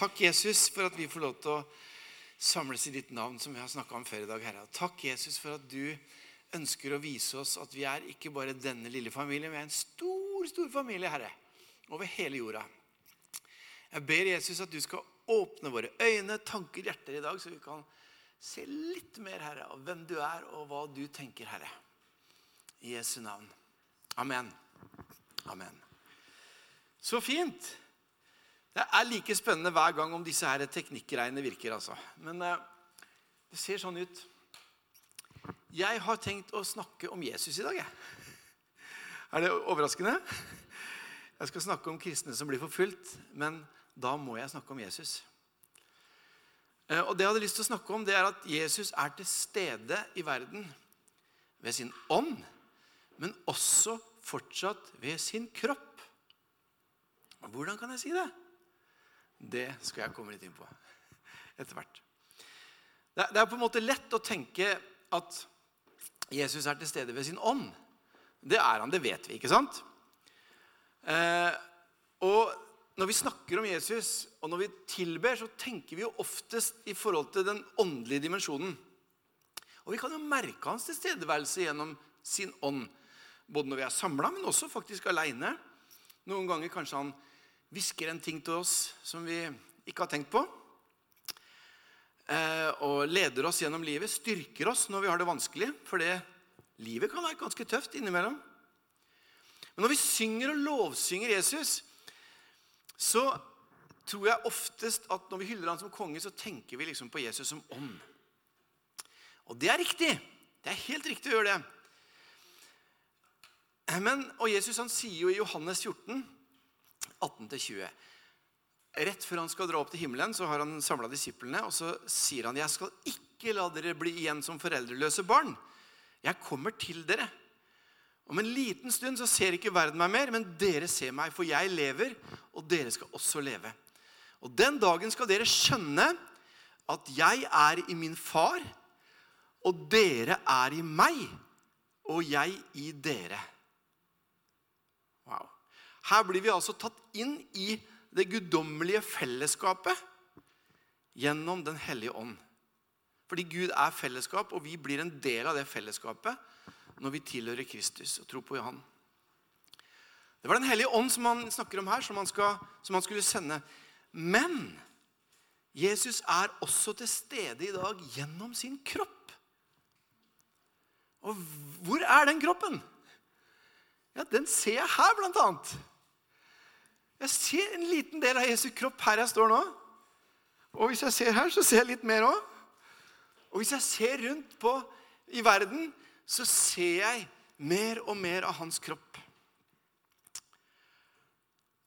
Takk, Jesus, for at vi får lov til å samles i ditt navn, som vi har snakka om før i dag, Herre. Takk, Jesus, for at du ønsker å vise oss at vi er ikke bare denne lille familien, vi er en stor, stor familie, Herre, over hele jorda. Jeg ber Jesus at du skal åpne våre øyne, tanker, hjerter i dag, så vi kan se litt mer, Herre, av hvem du er, og hva du tenker, Herre. I Jesu navn. Amen. Amen. Så fint. Det er like spennende hver gang om disse her teknikkgreiene virker. altså. Men eh, det ser sånn ut. Jeg har tenkt å snakke om Jesus i dag. Jeg. Er det overraskende? Jeg skal snakke om kristne som blir forfulgt, men da må jeg snakke om Jesus. Eh, og det jeg hadde lyst til å snakke om, det er at Jesus er til stede i verden ved sin ånd, men også fortsatt ved sin kropp. Hvordan kan jeg si det? Det skal jeg komme litt inn på etter hvert. Det er på en måte lett å tenke at Jesus er til stede ved sin ånd. Det er han, det vet vi, ikke sant? Eh, og når vi snakker om Jesus, og når vi tilber, så tenker vi jo oftest i forhold til den åndelige dimensjonen. Og vi kan jo merke hans tilstedeværelse gjennom sin ånd. Både når vi er samla, men også faktisk aleine. Noen ganger kanskje han hvisker en ting til oss som vi ikke har tenkt på. Eh, og leder oss gjennom livet, styrker oss når vi har det vanskelig. For det, livet kan være ganske tøft innimellom. Men når vi synger og lovsynger Jesus, så tror jeg oftest at når vi hyller han som konge, så tenker vi liksom på Jesus som ånd. Og det er riktig. Det er helt riktig å gjøre det. Men, og Jesus han sier jo i Johannes 14 18-20. Rett før han skal dra opp til himmelen, så har han samla disiplene. Og så sier han, 'Jeg skal ikke la dere bli igjen som foreldreløse barn.' 'Jeg kommer til dere.' Om en liten stund så ser ikke verden meg mer, men dere ser meg, for jeg lever, og dere skal også leve. Og den dagen skal dere skjønne at jeg er i min far, og dere er i meg, og jeg i dere. Her blir vi altså tatt inn i det guddommelige fellesskapet gjennom Den hellige ånd. Fordi Gud er fellesskap, og vi blir en del av det fellesskapet når vi tilhører Kristus og tror på Han. Det var Den hellige ånd som han snakker om her, som han, skal, som han skulle sende. Men Jesus er også til stede i dag gjennom sin kropp. Og hvor er den kroppen? Ja, Den ser jeg her, blant annet. Jeg ser en liten del av Jesu kropp her jeg står nå. Og hvis jeg ser her, så ser jeg litt mer òg. Og hvis jeg ser rundt på i verden, så ser jeg mer og mer av hans kropp.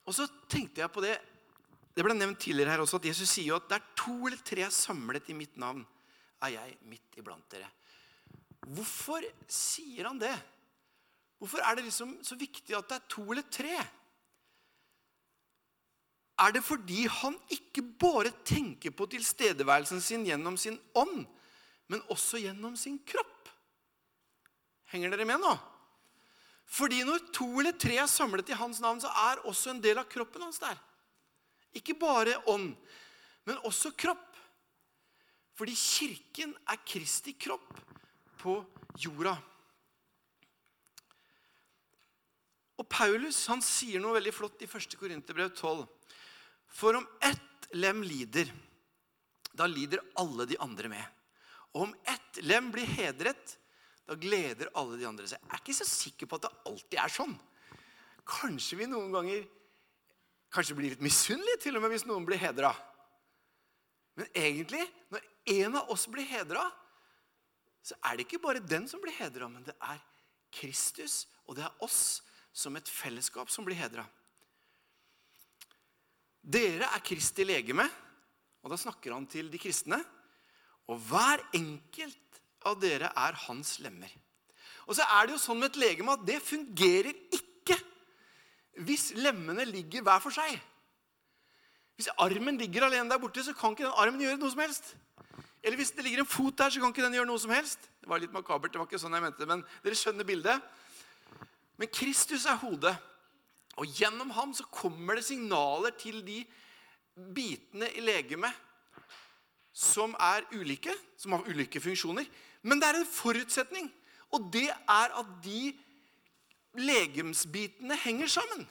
Og så tenkte jeg på det Det ble nevnt tidligere her også at Jesus sier jo at det er to eller tre samlet i mitt navn, er jeg midt iblant dere. Hvorfor sier han det? Hvorfor er det liksom så viktig at det er to eller tre? Er det fordi han ikke bare tenker på tilstedeværelsen sin gjennom sin ånd, men også gjennom sin kropp. Henger dere med nå? Fordi når to eller tre er samlet i hans navn, så er også en del av kroppen hans der. Ikke bare ånd, men også kropp. Fordi kirken er Kristi kropp på jorda. Og Paulus han sier noe veldig flott i 1. Korinterbrev 12. For om ett lem lider, da lider alle de andre med. Og om ett lem blir hedret, da gleder alle de andre seg. Jeg er ikke så sikker på at det alltid er sånn. Kanskje vi noen ganger kanskje blir litt misunnelige til og med hvis noen blir hedra. Men egentlig, når en av oss blir hedra, så er det ikke bare den som blir hedra, men det er Kristus, og det er oss som et fellesskap som blir hedra. Dere er Kristi legeme, og da snakker han til de kristne. Og hver enkelt av dere er hans lemmer. Og så er det jo sånn med et legeme at det fungerer ikke hvis lemmene ligger hver for seg. Hvis armen ligger alene der borte, så kan ikke den armen gjøre noe som helst. Eller hvis det ligger en fot der, så kan ikke den gjøre noe som helst. Det var litt makabert, det var ikke sånn jeg mente, det, men dere skjønner bildet. Men Kristus er hodet. Og gjennom ham så kommer det signaler til de bitene i legemet som er ulike, som har ulike funksjoner. Men det er en forutsetning, og det er at de legemsbitene henger sammen.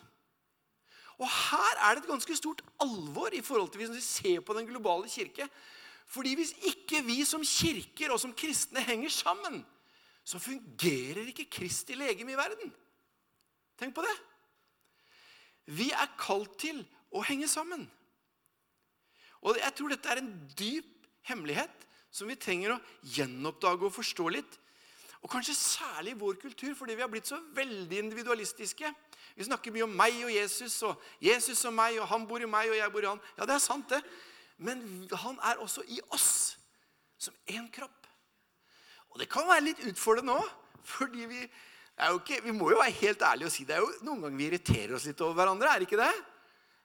Og her er det et ganske stort alvor i forhold til hvis vi ser på den globale kirke. Fordi hvis ikke vi som kirker og som kristne henger sammen, så fungerer ikke Kristi legeme i verden. Tenk på det. Vi er kalt til å henge sammen. Og jeg tror dette er en dyp hemmelighet som vi trenger å gjenoppdage og forstå litt. Og kanskje særlig i vår kultur, fordi vi har blitt så veldig individualistiske. Vi snakker mye om meg og Jesus, og Jesus og meg, og han bor i meg, og jeg bor i han. Ja, det er sant, det. Men han er også i oss, som én kropp. Og det kan være litt utfordrende òg, fordi vi, ikke, vi må jo være helt ærlige og si det er jo noen ganger vi irriterer oss litt over hverandre. er det ikke det?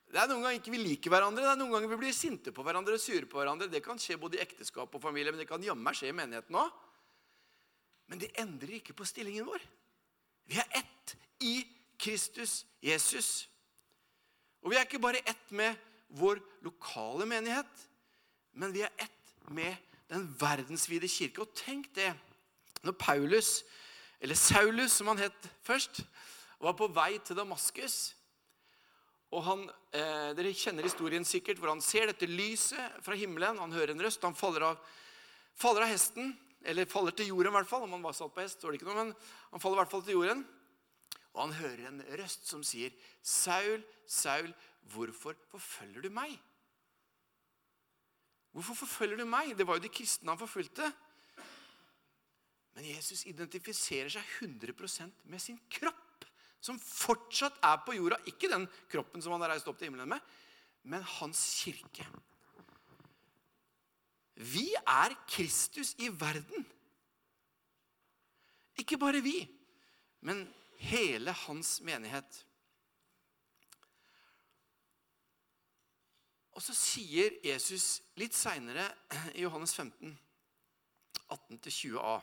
Det er Noen ganger ikke vi liker hverandre, det er noen ganger vi blir sinte på hverandre og sure på hverandre. Det kan skje både i ekteskap og familie, men det kan jammen skje i menigheten òg. Men det endrer ikke på stillingen vår. Vi er ett i Kristus Jesus. Og vi er ikke bare ett med vår lokale menighet, men vi er ett med den verdensvide kirke. Og tenk det, når Paulus, eller Saulus som han het først, var på vei til Damaskus og han, eh, Dere kjenner historien sikkert, hvor han ser dette lyset fra himmelen. Han hører en røst. Han faller av, faller av hesten, eller faller til jorden i hvert fall. Om han var satt på hest, står det ikke noe, men han faller i hvert fall til jorden. Og han hører en røst som sier, 'Saul, Saul, hvorfor forfølger du meg?' Hvorfor forfølger du meg? Det var jo de kristne han forfulgte. Men Jesus identifiserer seg 100% med sin kropp som fortsatt er på jorda. Ikke den kroppen som han har reist opp til himmelen med, men hans kirke. Vi er Kristus i verden. Ikke bare vi, men hele hans menighet. Og så sier Jesus litt seinere i Johannes 15, 18-20a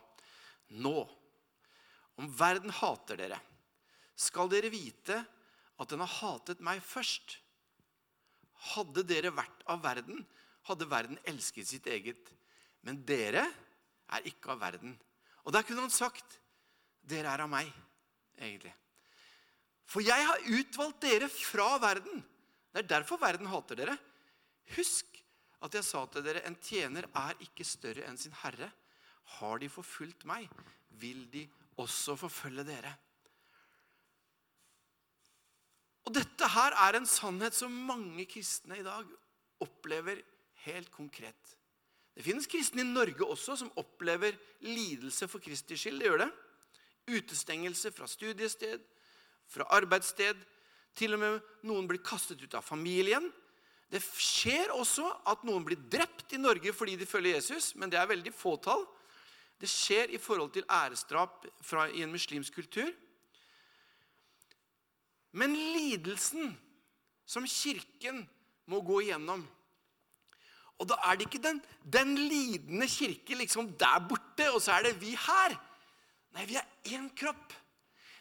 Nå, om verden hater dere skal dere vite at den har hatet meg først. Hadde dere vært av verden, hadde verden elsket sitt eget. Men dere er ikke av verden. Og der kunne han sagt, dere er av meg, egentlig. For jeg har utvalgt dere fra verden. Det er derfor verden hater dere. Husk at jeg sa til dere, en tjener er ikke større enn sin herre. Har de forfulgt meg, vil de også forfølge dere. Og dette her er en sannhet som mange kristne i dag opplever helt konkret. Det finnes kristne i Norge også som opplever lidelse for Kristi skyld. Det gjør det. Utestengelse fra studiested, fra arbeidssted. Til og med noen blir kastet ut av familien. Det skjer også at noen blir drept i Norge fordi de følger Jesus, men det er veldig fåtall. Det skjer i forhold til æresdrap i en muslimsk kultur. Men lidelsen som Kirken må gå igjennom Og da er det ikke den, den lidende kirke liksom der borte, og så er det vi her. Nei, vi er én kropp.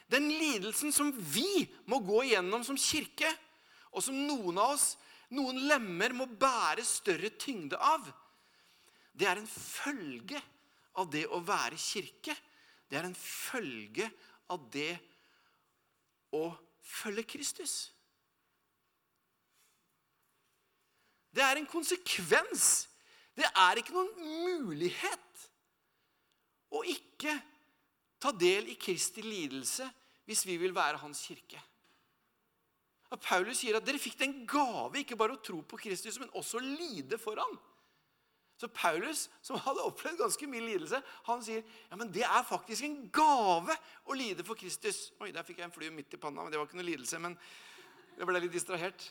Den lidelsen som vi må gå igjennom som kirke, og som noen av oss, noen lemmer, må bære større tyngde av, det er en følge av det å være kirke. Det er en følge av det å følge Kristus. Det er en konsekvens. Det er ikke noen mulighet å ikke ta del i Kristi lidelse hvis vi vil være hans kirke. Og Paulus sier at dere fikk den gave ikke bare å tro på Kristus, men også å lide for ham. Så Paulus, som hadde opplevd ganske mye lidelse, han sier ja, men det er faktisk en gave å lide for Kristus. Oi, Der fikk jeg en flue midt i panna, men det var ikke noe lidelse. Men jeg ble litt distrahert.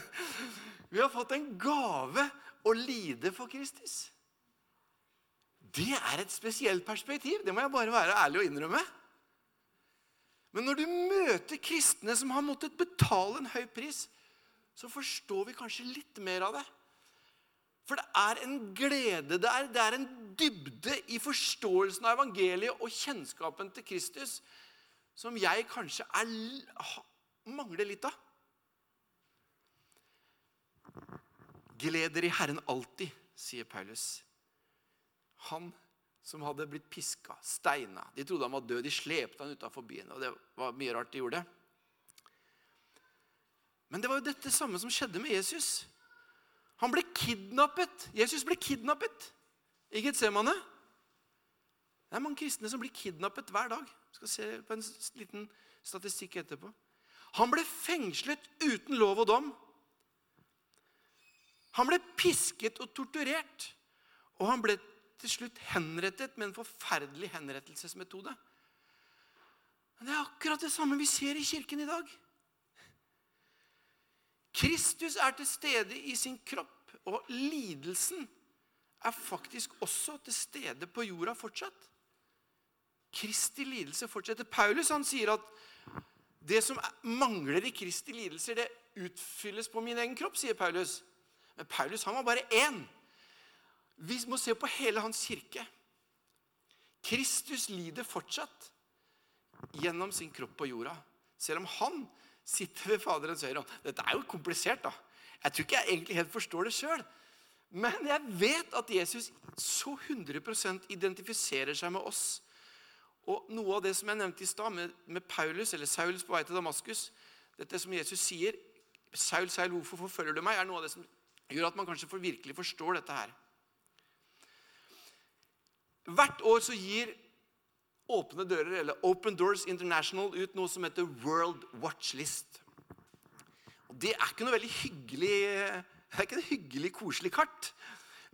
Vi har fått en gave å lide for Kristus. Det er et spesielt perspektiv. Det må jeg bare være ærlig og innrømme. Men når du møter kristne som har måttet betale en høy pris, så forstår vi kanskje litt mer av det. For det er en glede der, det er en dybde i forståelsen av evangeliet og kjennskapen til Kristus som jeg kanskje er, mangler litt av. Gled dere i Herren alltid, sier Paulus. Han som hadde blitt piska, steina. De trodde han var død. De slepte han utafor byen. og Det var mye rart de gjorde. Men det var jo dette samme som skjedde med Jesus. Han ble kidnappet. Jesus ble kidnappet i Getsemane. Det er mange kristne som blir kidnappet hver dag. Vi skal se på en liten statistikk etterpå. Han ble fengslet uten lov og dom. Han ble pisket og torturert. Og han ble til slutt henrettet med en forferdelig henrettelsesmetode. Men det er akkurat det samme vi ser i kirken i dag. Kristus er til stede i sin kropp, og lidelsen er faktisk også til stede på jorda fortsatt. Kristi lidelse fortsetter. Paulus han sier at det som mangler i Kristi lidelser, det utfylles på min egen kropp, sier Paulus. Men Paulus han var bare én. Vi må se på hele hans kirke. Kristus lider fortsatt gjennom sin kropp på jorda. Selv om han sitter ved Faderens høyre hånd. Dette er jo komplisert, da. Jeg tror ikke jeg egentlig helt forstår det sjøl. Men jeg vet at Jesus så 100% identifiserer seg med oss. Og noe av det som jeg nevnte i stad, med, med, Paulus, eller Saulus på vei til Damaskus Dette som Jesus sier, 'Saul, Saul, hvorfor forfølger du meg?' er noe av det som gjør at man kanskje virkelig forstår dette her. Hvert år så gir Åpne dører, eller Open Doors International, ut noe som heter World Watch List. Og det er ikke noe veldig hyggelig det er ikke et hyggelig, koselig kart.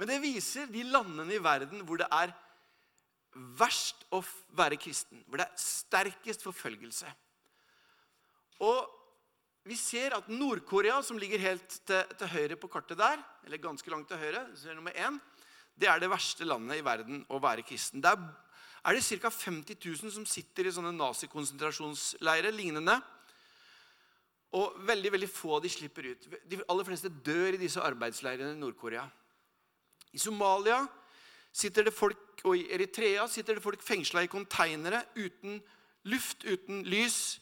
Men det viser de landene i verden hvor det er verst å være kristen. Hvor det er sterkest forfølgelse. Og vi ser at Nord-Korea, som ligger helt til, til, høyre på kartet der, eller ganske langt til høyre, nummer én, det er det verste landet i verden å være kristen. Det er det ca. 50 000 som sitter i sånne nazikonsentrasjonsleirer lignende. Og veldig veldig få av de slipper ut. De aller fleste dør i disse arbeidsleirene i Nord-Korea. I Somalia sitter det folk, og i Eritrea sitter det folk fengsla i konteinere uten luft, uten lys.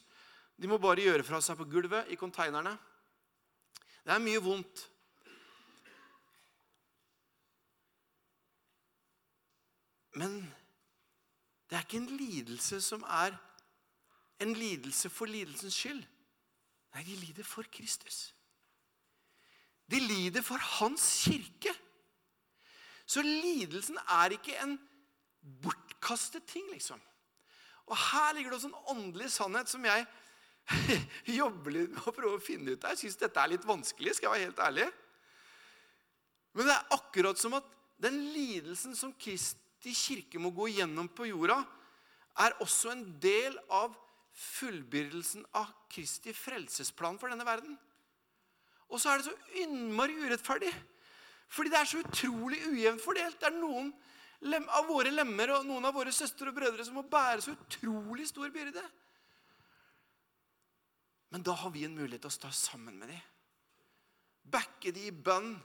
De må bare gjøre fra seg på gulvet i konteinerne. Det er mye vondt. Men det er ikke en lidelse som er en lidelse for lidelsens skyld. Nei, de lider for Kristus. De lider for Hans kirke. Så lidelsen er ikke en bortkastet ting, liksom. Og her ligger det også en åndelig sannhet som jeg jobber litt med å prøve å finne ut av. Jeg syns dette er litt vanskelig, skal jeg være helt ærlig. Men det er akkurat som at den lidelsen som Krist, Kristi kirke må gå gjennom på jorda, er også en del av fullbyrdelsen av Kristi frelsesplan for denne verden. Og så er det så innmari urettferdig. Fordi det er så utrolig ujevnt fordelt. Det er noen av våre lemmer og noen av våre søstre og brødre som må bære så utrolig stor byrde. Men da har vi en mulighet til å stå sammen med dem. Backe de i bønn.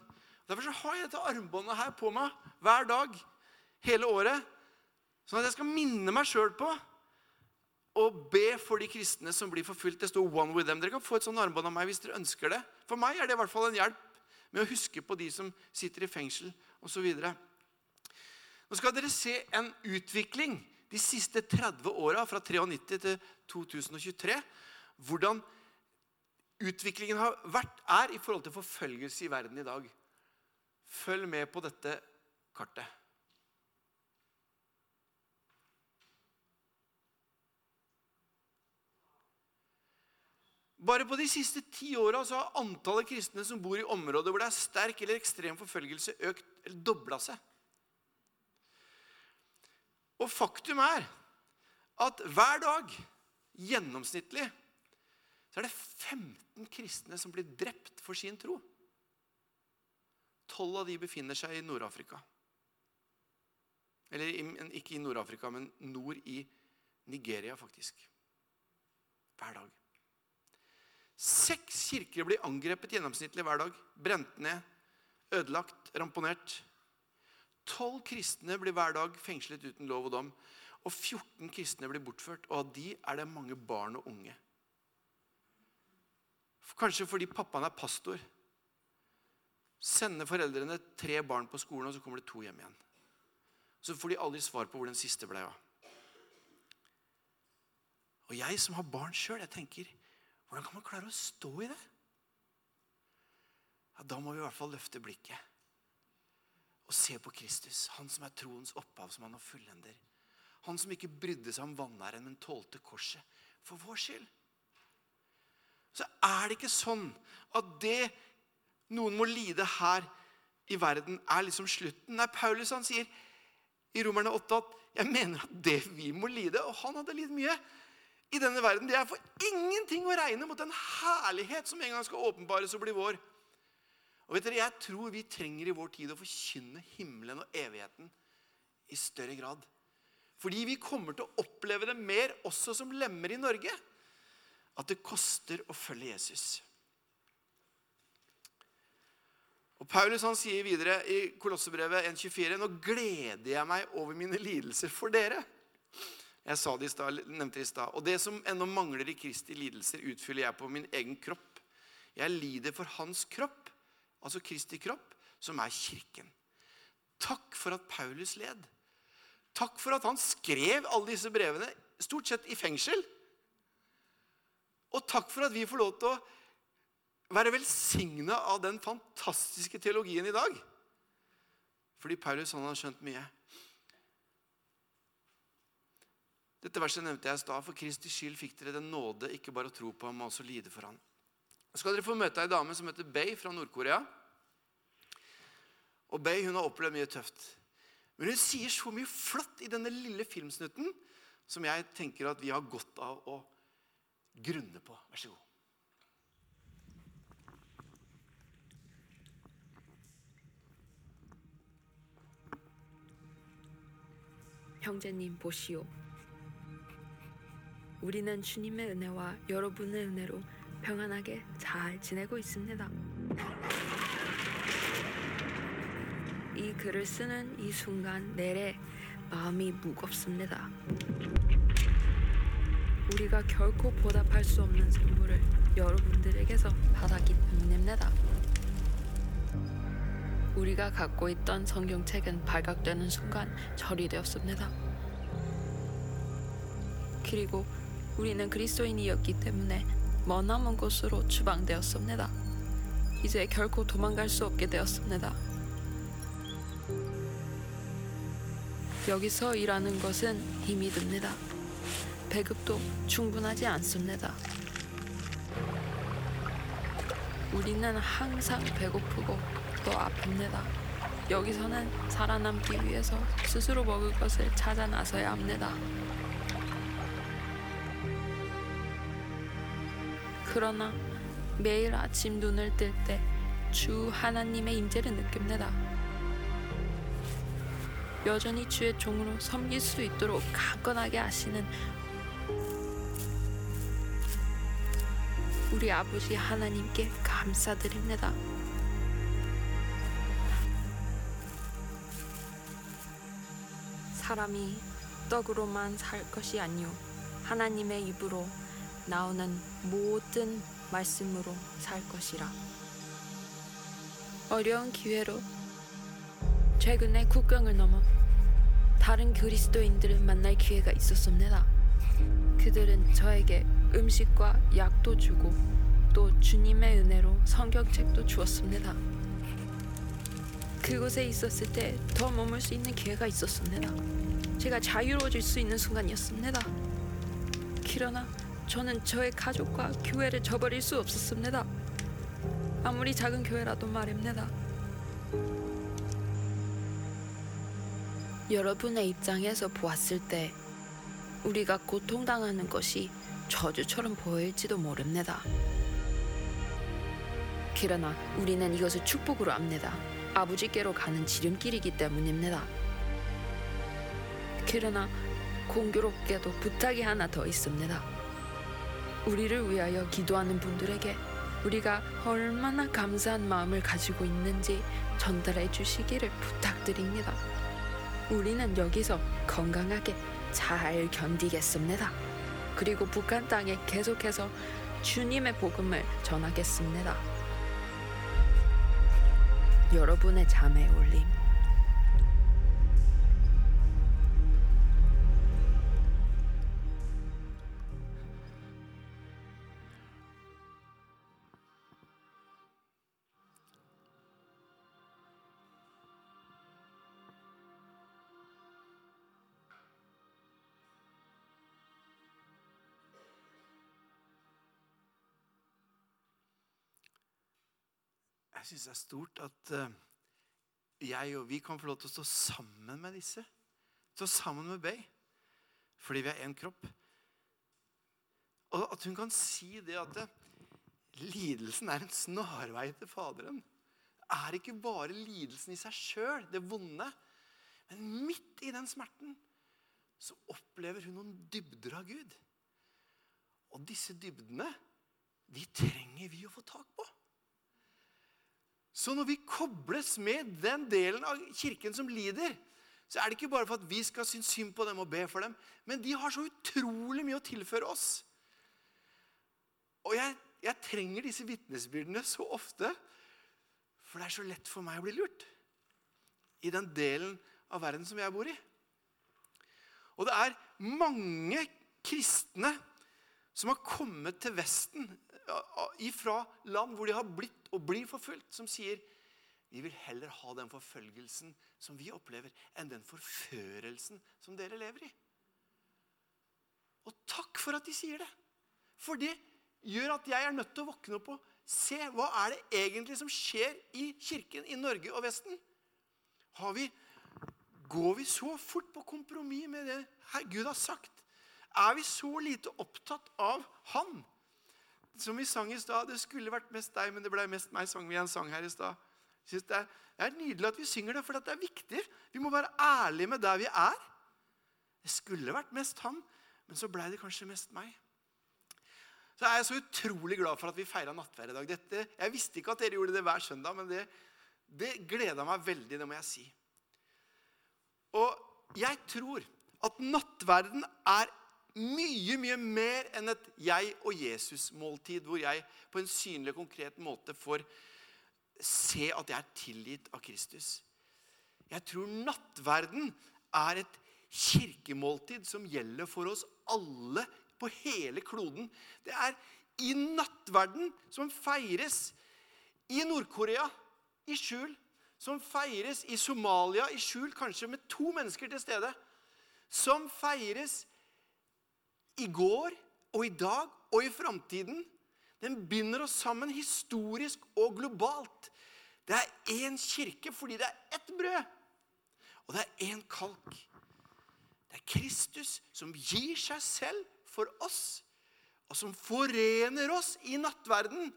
Derfor har jeg dette armbåndet her på meg hver dag hele året. Sånn at jeg skal minne meg sjøl på å be for de kristne som blir forfulgt. Det står 'one with them'. Dere kan få et sånt armbånd av meg hvis dere ønsker det. For meg er det i hvert fall en hjelp med å huske på de som sitter i fengsel osv. Nå skal dere se en utvikling de siste 30 åra, fra 93 til 2023. Hvordan utviklingen har vært, er i forhold til forfølgelse i verden i dag. Følg med på dette kartet. Bare på de siste ti åra har antallet kristne som bor i områder hvor det er sterk eller ekstrem forfølgelse, økt eller dobla seg. Og faktum er at hver dag, gjennomsnittlig, så er det 15 kristne som blir drept for sin tro. Tolv av de befinner seg i Nord-Afrika. Eller ikke i Nord-Afrika, men nord i Nigeria, faktisk. Hver dag. Seks kirker blir angrepet gjennomsnittlig hver dag. Brent ned, ødelagt, ramponert. Tolv kristne blir hver dag fengslet uten lov og dom. Og 14 kristne blir bortført, og av de er det mange barn og unge. Kanskje fordi pappaen er pastor. sender foreldrene tre barn på skolen, og så kommer det to hjem igjen. Så får de aldri svar på hvor den siste ble av. Og jeg som har barn sjøl, jeg tenker hvordan kan man klare å stå i det? Ja, Da må vi i hvert fall løfte blikket og se på Kristus. Han som er troens opphav, som han har fullender. Han som ikke brydde seg om vanæren, men tålte korset for vår skyld. Så er det ikke sånn at det noen må lide her i verden, er liksom slutten. Nei, Paulus han sier i Romerne 8 at jeg mener at det vi må lide Og han hadde lidd mye i denne verden. Det er for ingenting å regne mot den herlighet som en gang skal åpenbares og bli vår. Og vet dere, Jeg tror vi trenger i vår tid å forkynne himmelen og evigheten i større grad. Fordi vi kommer til å oppleve det mer også som lemmer i Norge. At det koster å følge Jesus. Og Paulus han sier videre i Kolossebrevet 1,24.: Nå gleder jeg meg over mine lidelser for dere. Jeg sa det i sted, nevnte det i stad. Og det som ennå mangler i Kristi lidelser, utfyller jeg på min egen kropp. Jeg lider for hans kropp, altså Kristi kropp, som er kirken. Takk for at Paulus led. Takk for at han skrev alle disse brevene, stort sett i fengsel. Og takk for at vi får lov til å være velsigna av den fantastiske teologien i dag. Fordi Paulus han har skjønt mye. Dette verset nevnte jeg i stad. For Kristi skyld fikk dere den nåde ikke bare å tro på ham, men også lide for ham. Så skal dere få møte ei dame som heter Bay fra Nord-Korea. Og Bay hun har opplevd mye tøft. Men hun sier så mye flott i denne lille filmsnutten som jeg tenker at vi har godt av å grunne på. Vær så god. 형제님 보시오. 우리는 주님의 은혜와 여러분의 은혜로 평안하게 잘 지내고 있습니다. 이 글을 쓰는 이 순간 내래 마음이 무겁습니다. 우리가 결코 보답할 수 없는 선물을 여러분들에게서 받았기 때문입니다. 우리가 갖고 있던 성경책은 발각되는 순간 처리되었습니다. 그리고 우리는 그리스도인이었기 때문에 머나먼 곳으로 추방되었습니다. 이제 결코 도망갈 수 없게 되었습니다. 여기서 일하는 것은 힘이 듭니다. 배급도 충분하지 않습니다. 우리는 항상 배고프고 또 아픕니다. 여기서는 살아남기 위해서 스스로 먹을 것을 찾아 나서야 합니다. 그러나 매일 아침 눈을 뜰 때 주 하나님의 임재를 느낍니다. 여전히 주의 종으로 섬길 수 있도록 강건하게 하시는 우리 아버지 하나님께 감사드립니다. 사람이 떡으로만 살 것이 아니요 하나님의 입으로 나오는 모든 말씀으로 살 것이라. 어려운 기회로 최근에 국경을 넘어 다른 그리스도인들을 만날 기회가 있었습니다. 그들은 저에게 음식과 약도 주고 또 주님의 은혜로 성경책도 주었습니다. 그곳에 있었을 때 더 머물 수 있는 기회가 있었습니다. 제가 자유로워질 수 있는 순간이었습니다. 그러나 저는 저의 가족과 교회를 저버릴 수 없었습니다. 아무리 작은 교회라도 말입니다. 여러분의 입장에서 보았을 때 우리가 고통당하는 것이 저주처럼 보일지도 모릅니다. 그러나 우리는 이것을 축복으로 압니다. 아버지께로 가는 지름길이기 때문입니다. 그러나 공교롭게도 부탁이 하나 더 있습니다. 우리를 위하여 기도하는 분들에게 우리가 얼마나 감사한 마음을 가지고 있는지 전달해 주시기를 부탁드립니다. 우리는 여기서 건강하게 잘 견디겠습니다. 그리고 북한 땅에 계속해서 주님의 복음을 전하겠습니다. 여러분의 잠에 올림. Jeg syns det er stort at eh, jeg og vi kan få lov til å stå sammen med disse. Stå sammen med Bay. Fordi vi er én kropp. Og at hun kan si det at eh, lidelsen er en snarvei til Faderen. Er ikke bare lidelsen i seg sjøl det vonde, men midt i den smerten så opplever hun noen dybder av Gud. Og disse dybdene, de trenger vi å få tak på. Så når vi kobles med den delen av kirken som lider, så er det ikke bare for at vi skal synes synd på dem og be for dem, men de har så utrolig mye å tilføre oss. Og jeg, jeg trenger disse vitnesbyrdene så ofte, for det er så lett for meg å bli lurt i den delen av verden som jeg bor i. Og det er mange kristne som har kommet til Vesten fra land hvor de har blitt og blir forfulgt, som sier vi vil heller ha den forfølgelsen som vi opplever, enn den forførelsen som dere lever i. Og takk for at de sier det. For det gjør at jeg er nødt til å våkne opp og se hva er det egentlig som skjer i kirken i Norge og Vesten. Vi, går vi så fort på kompromiss med det Gud har sagt? Er vi så lite opptatt av Han? Som vi sang i stad. Det skulle vært mest deg, men det ble mest meg, sang vi en sang her i stad. Det det er nydelig at vi synger det, for det er viktig. Vi må være ærlige med der vi er. Det skulle vært mest han, men så blei det kanskje mest meg. Så er jeg så utrolig glad for at vi feira nattverd i dag. Dette, jeg visste ikke at dere gjorde det hver søndag, men det, det gleda meg veldig, det må jeg si. Og jeg tror at nattverden er mye, mye mer enn et jeg og Jesus-måltid, hvor jeg på en synlig konkret måte får se at jeg er tilgitt av Kristus. Jeg tror nattverden er et kirkemåltid som gjelder for oss alle på hele kloden. Det er i nattverden som feires i Nord-Korea i skjul, som feires i Somalia i skjul, kanskje med to mennesker til stede, som feires i går og i dag og i framtiden. Den binder oss sammen historisk og globalt. Det er én kirke fordi det er ett brød, og det er én kalk. Det er Kristus som gir seg selv for oss, og som forener oss i nattverden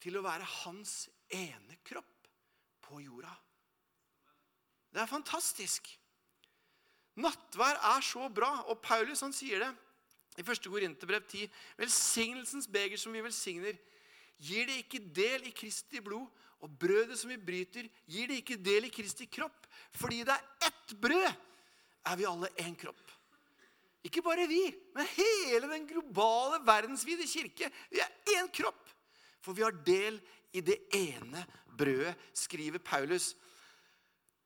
til å være hans ene kropp på jorda. Det er fantastisk. Nattvær er så bra, og Paulus han sier det i 1. Korinterbrev 10. Velsignelsens beger som vi velsigner, gir det ikke del i Kristi blod, og brødet som vi bryter, gir det ikke del i Kristi kropp. Fordi det er ett brød, er vi alle én kropp. Ikke bare vi, men hele den globale, verdensvide kirke. Vi er én kropp. For vi har del i det ene brødet, skriver Paulus.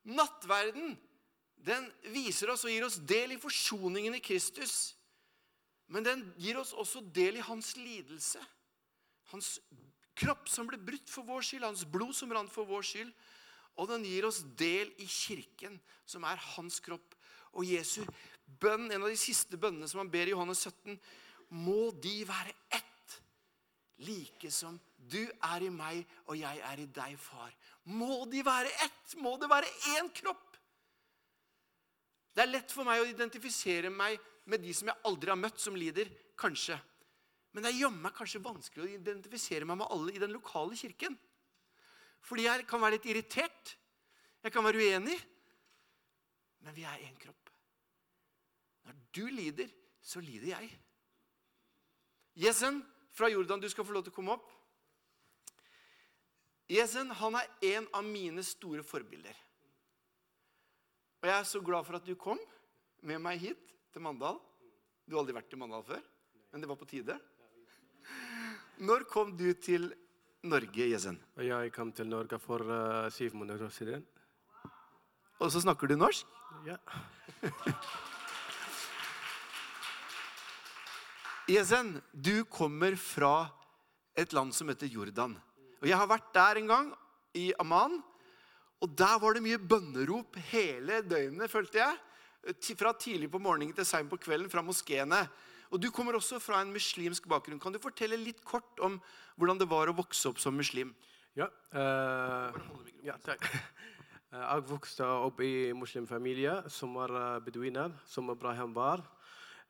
Nattverden den viser oss og gir oss del i forsoningen i Kristus. Men den gir oss også del i hans lidelse. Hans kropp som ble brutt for vår skyld, hans blod som rant for vår skyld. Og den gir oss del i kirken, som er hans kropp. Og Jesu bønn, en av de siste bønnene som han ber i Johannes 17, må de være ett, like som du er i meg og jeg er i deg, far. Må de være ett? Må det være én kropp? Det er lett for meg å identifisere meg med de som jeg aldri har møtt, som lider. Kanskje. Men det er jammen kanskje vanskelig å identifisere meg med alle i den lokale kirken. Fordi jeg kan være litt irritert. Jeg kan være uenig. Men vi er én kropp. Når du lider, så lider jeg. Jesen fra Jordan, du skal få lov til å komme opp. Jesen han er en av mine store forbilder. Og jeg er så glad for at du kom med meg hit til Mandal. Du har aldri vært i Mandal før, men det var på tide. Når kom du til Norge, Jesen? Jeg kom til Norge for uh, syv måneder siden. Og så snakker du norsk? Ja. Jesen, du kommer fra et land som heter Jordan. Og Jeg har vært der en gang, i Amman. Og der var det mye bønnerop hele døgnet, følte jeg. Fra tidlig på morgenen til seint på kvelden fra moskeene. Og Du kommer også fra en muslimsk bakgrunn. Kan du fortelle litt kort om hvordan det var å vokse opp som muslim? Ja, uh, ja takk. Eh, Jeg vokste opp i muslimfamilie som var eh, beduiner, som Abraham var.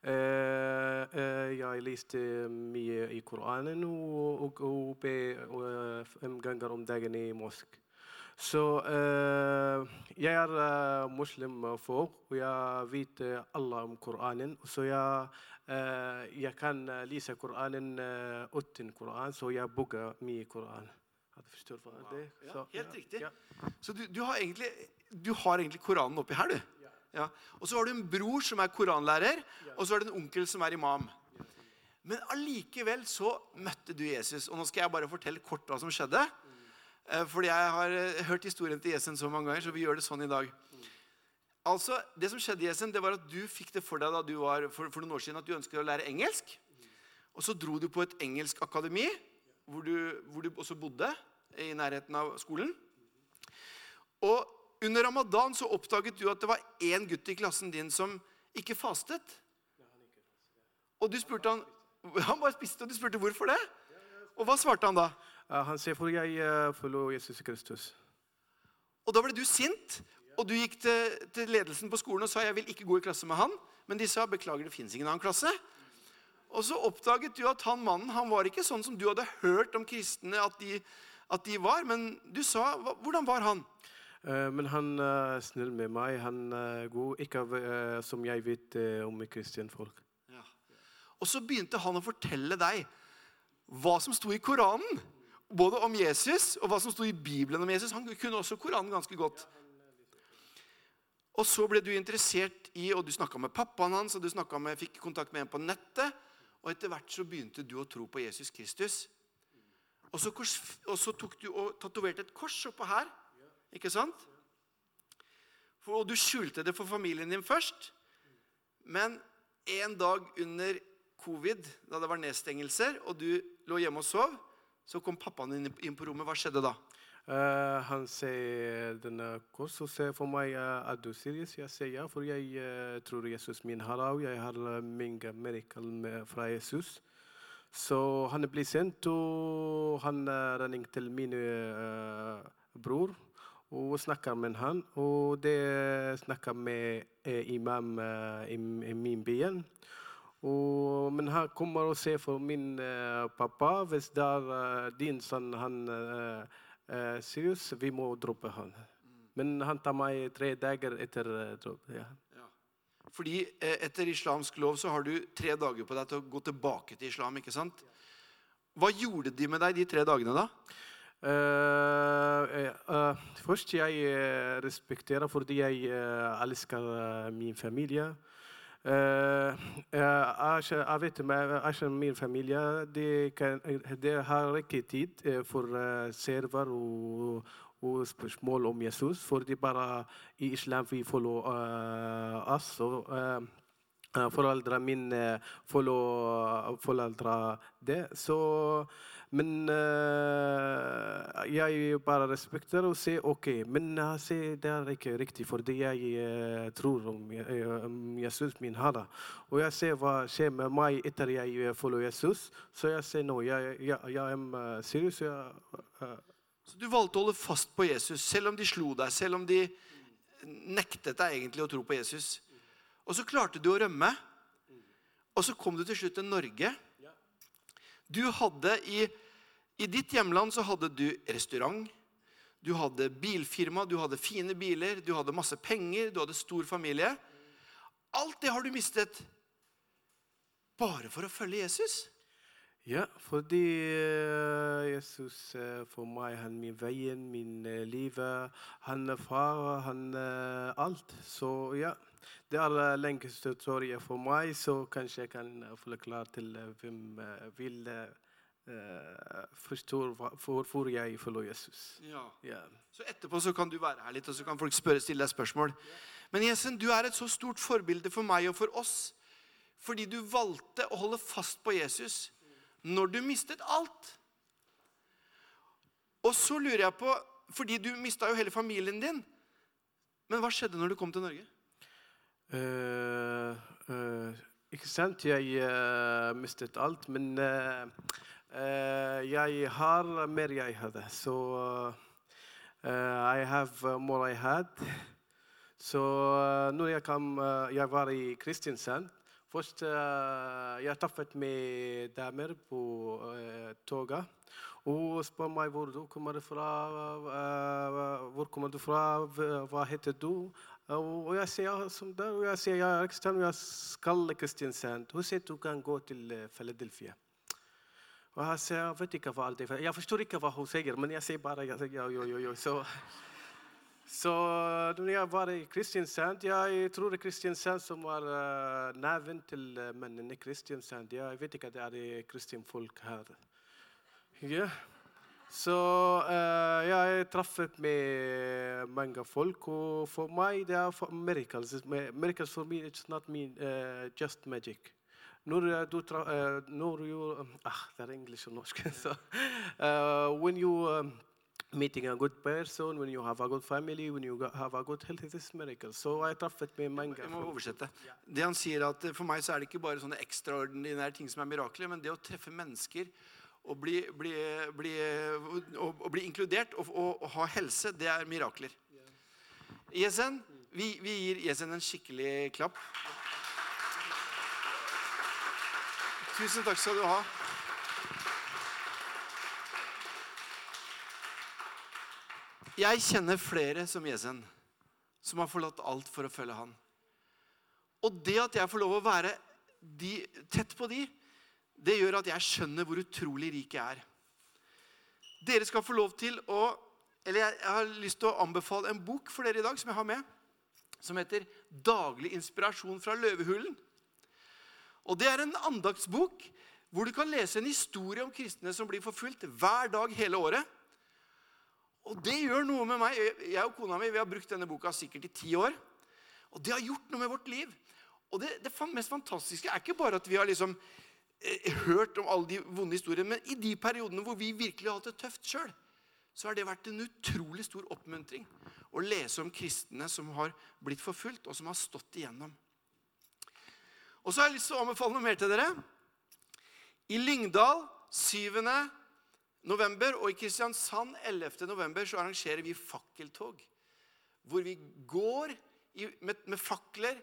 Jeg leste mye i Koranen og, og, og be fem ganger om dagen i mosk. Så uh, jeg er uh, muslimfolk, og jeg vet eh, alle om Koranen. Så jeg, uh, jeg kan eh, lese Koranen uten Koran, så jeg bygger mye Koran. Forstår hva det Ja, Helt helt riktig. Ja. Så du, du, har egentlig, du har egentlig Koranen oppi her, du. Ja. Og så har du en bror som er koranlærer, og så har du en onkel som er imam. Men allikevel så møtte du Jesus. Og nå skal jeg bare fortelle kort hva som skjedde. Eh, Fordi jeg har eh, hørt historien til Jesen så mange ganger, så vi gjør det sånn i dag. Altså, Det som skjedde, Jesen, det var at du fikk det for deg da du var for, for noen år siden at du ønsket å lære engelsk. Og så dro du på et engelsk akademi, hvor du, hvor du også bodde i nærheten av skolen. Og under ramadan så oppdaget du at det var én gutt i klassen din som ikke fastet. Og du spurte han Han bare spiste, og du spurte hvorfor det. Og hva svarte han da? Eh, han sier for jeg uh, følger Jesus Kristus. Og da ble du sint, og du gikk til, til ledelsen på skolen og sa jeg vil ikke gå i klasse med han. Men de sa beklager, det fins ingen annen klasse. Og så oppdaget du at han mannen han var ikke sånn som du hadde hørt om kristne at de, at de var. Men du sa Hvordan var han? Eh, men han er snill med meg. Han er god, ikke eh, som jeg vet eh, om kristenfolk. Og så begynte han å fortelle deg hva som sto i Koranen. Både om Jesus og hva som sto i Bibelen om Jesus. Han kunne også Koranen ganske godt. Og så ble du interessert i, og du snakka med pappaen hans, og du med, fikk kontakt med en på nettet. Og etter hvert så begynte du å tro på Jesus Kristus. Og så, kors, og så tok du og tatoverte et kors oppå her. Ikke sant? For, og du skjulte det for familien din først. Men en dag under covid, da det var nedstengelser, og du lå hjemme og sov, så kom pappaen inn på rommet. Hva skjedde da? Uh, han sier denne kors og sier for meg uh, er du seriøs. Jeg sier ja, for jeg uh, tror Jesus min har og Jeg har mange mirakel fra Jesus. Så han blir sendt, og han uh, til min eh, bror og snakker med han. Og det snakker med eh, imam eh, i, i min by. Og, men han kommer og sier for min uh, pappa hvis det er eh, din sønn han uh, seriøs, vi må droppe han. Men han tar meg tre dager etter uh, dropp. Ja. Fordi eh, etter islamsk lov så har du tre dager på deg til å gå tilbake til islam. ikke sant? Hva gjorde de med deg de tre dagene, da? Uh, eh, først jeg respekterer fordi jeg elsker min familie. Eh, eh, jeg, vet kjenner min familie de, kan, de har ikke tid eh, for server og, og spørsmål om Jesus. for de bare i islam vi følger uh, oss. Og, uh, Foreldrene mine følger foreldre det. Så, men eh, jeg bare respekterer og sier OK. Men jeg sier det er ikke riktig, fordi jeg eh, tror om, Jesus min Herre. Og jeg ser hva skjer med meg etter jeg eh, følger Jesus. Så jeg sier nå, jeg, jeg, jeg er seriøs. Jeg, Så du valgte å holde fast på Jesus, selv om de slo deg, selv om de nektet deg egentlig å tro på Jesus. Og så klarte du å rømme. Og så kom du til slutt til Norge. Du hadde i, I ditt hjemland så hadde du restaurant, du hadde bilfirma, du hadde fine biler, du hadde masse penger, du hadde stor familie. Alt det har du mistet bare for å følge Jesus. Ja, fordi eh, Jesus eh, for meg han min veien, min uh, liv. Han er far, han er alt. Så ja, det er lengste historien for meg, så kanskje jeg kan forklare til hvem vil eh, forstår hvorfor jeg følger Jesus. Ja. Yeah. Så etterpå så kan du være her litt, og så kan folk spørre, stille deg spørsmål. Men Jesen, du er et så stort forbilde for meg og for oss. Fordi du valgte å holde fast på Jesus når du mistet alt. Og så lurer jeg på, fordi du mista jo hele familien din. Men hva skjedde når du kom til Norge? Uh, uh, ikke sant? Jeg uh, mistet alt, men jeg har mer jeg hadde. Så jeg I have more I had. Så eh, når jeg, kom, eh, jeg var i Kristiansand Først uh, jeg traffet med damer på uh, toget. Og spør meg hvor du kommer fra. uh, hvor kommer du fra? Hva- heter du? Og jeg sier som der, og jeg sier jeg er kristen, jeg skal til Kristiansand. Hun sier du kan gå til eh, Philadelphia. Og jeg jeg vet ikke hva det er. Jeg forstår ikke hva hun sier, men jeg sier bare jeg, sier, ja, jo, jo, jo. Så, så når jeg var i Kristiansand Jeg tror Kristiansand som var uh, naven til uh, mennene i Kristiansand. Jeg vet ikke at det er kristenfolk her. Ja. Så uh, jeg traff med mange folk, og for meg det er miracles. Miracles for me it's not mean, uh, just magic. Når eh, du tra uh, når you ah, er engelsk og norsk. so, uh, when you um, meeting a good person, when you have a good family, when you have a good health, it is miracle. So jeg traffet med mange Jeg må oversette. Det han sier at For meg så er det ikke bare sånne ekstraordinære ting som er mirakler, men det å treffe mennesker og bli, bli, bli, og, og bli inkludert og, og ha helse, det er mirakler. Jesen, vi, vi gir Jesen en skikkelig klapp. Tusen takk skal du ha. Jeg kjenner flere som Jesen, som har forlatt alt for å følge han. Og det at jeg får lov å være de, tett på de, det gjør at jeg skjønner hvor utrolig rik jeg er. Dere skal få lov til å Eller jeg, jeg har lyst til å anbefale en bok for dere i dag som jeg har med. Som heter 'Daglig inspirasjon fra løvehulen'. Og Det er en andaktsbok hvor du kan lese en historie om kristne som blir forfulgt hver dag hele året. Og det gjør noe med meg. Jeg og kona mi vi har brukt denne boka sikkert i ti år. Og det har gjort noe med vårt liv. Og det, det mest fantastiske er ikke bare at vi har liksom eh, hørt om alle de vonde historiene, men i de periodene hvor vi virkelig har hatt det tøft sjøl, så har det vært en utrolig stor oppmuntring å lese om kristne som har blitt forfulgt, og som har stått igjennom. Og så har jeg lyst til å anbefale noe mer til dere. I Lyngdal 7. november og i Kristiansand 11. november så arrangerer vi fakkeltog. Hvor vi går i, med, med fakler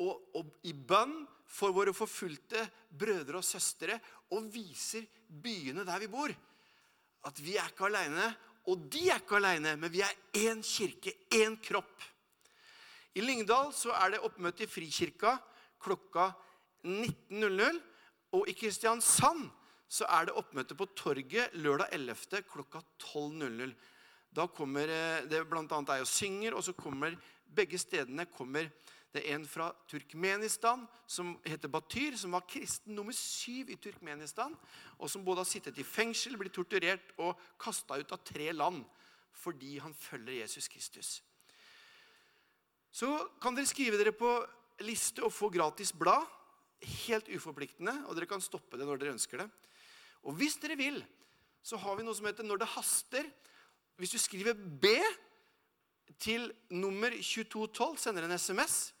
og, og i bønn for våre forfulgte brødre og søstre og viser byene der vi bor. At vi er ikke aleine, og de er ikke aleine, men vi er én kirke, én kropp. I Lyngdal så er det oppmøte i Frikirka klokka 19.00. Og i Kristiansand så er det oppmøte på Torget lørdag 11. klokka 12.00. Da kommer eh, det bl.a. ei og synger, og så kommer begge stedene kommer det er en fra Turkmenistan som heter Batyr, som var kristen nummer syv i Turkmenistan, og som både har sittet i fengsel, blitt torturert og kasta ut av tre land fordi han følger Jesus Kristus. Så kan dere skrive dere på liste og få gratis blad. Helt uforpliktende, og dere kan stoppe det når dere ønsker det. Og hvis dere vil, så har vi noe som heter 'Når det haster'. Hvis du skriver B til nummer 2212, sender en SMS,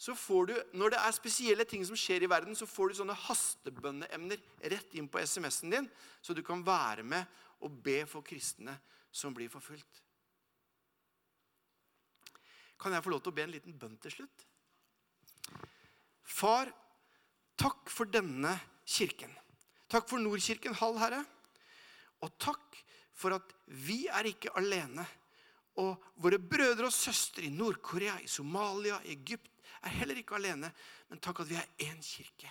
så får du, når det er spesielle ting som skjer i verden, så får du sånne hastebønneemner rett inn på SMS-en din, så du kan være med og be for kristne som blir forfulgt. Kan jeg få lov til å be en liten bønn til slutt? Far, takk for denne kirken. Takk for Nordkirken Hall, Herre. Og takk for at vi er ikke alene. Og våre brødre og søstre i Nord-Korea, i Somalia, i Egypt er heller ikke alene. Men takk at vi er én kirke.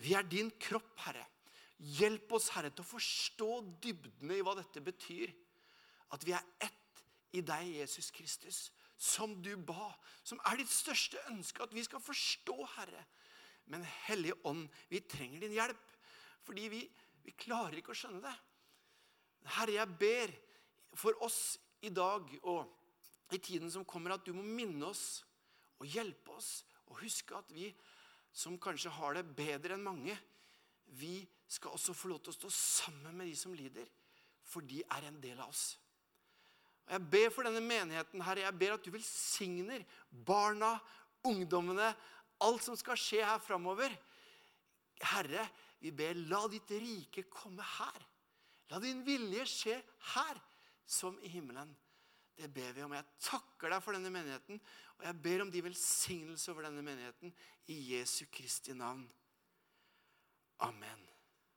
Vi er din kropp, Herre. Hjelp oss, Herre, til å forstå dybdene i hva dette betyr. At vi er ett i deg, Jesus Kristus, som du ba. Som er ditt største ønske, at vi skal forstå, Herre. Men Hellige Ånd, vi trenger din hjelp. Fordi vi, Vi klarer ikke å skjønne det. Herre, jeg ber for oss i dag og i tiden som kommer, at du må minne oss og hjelpe oss og huske at vi som kanskje har det bedre enn mange, vi skal også få lov til å stå sammen med de som lider, for de er en del av oss. Og Jeg ber for denne menigheten, Herre. Jeg ber at du velsigner barna, ungdommene, alt som skal skje her framover. Herre, vi ber, la ditt rike komme her. La din vilje skje her som i himmelen. Det ber vi om. Jeg takker deg for denne menigheten, og jeg ber om de velsignelse over denne menigheten i Jesu Kristi navn. Amen.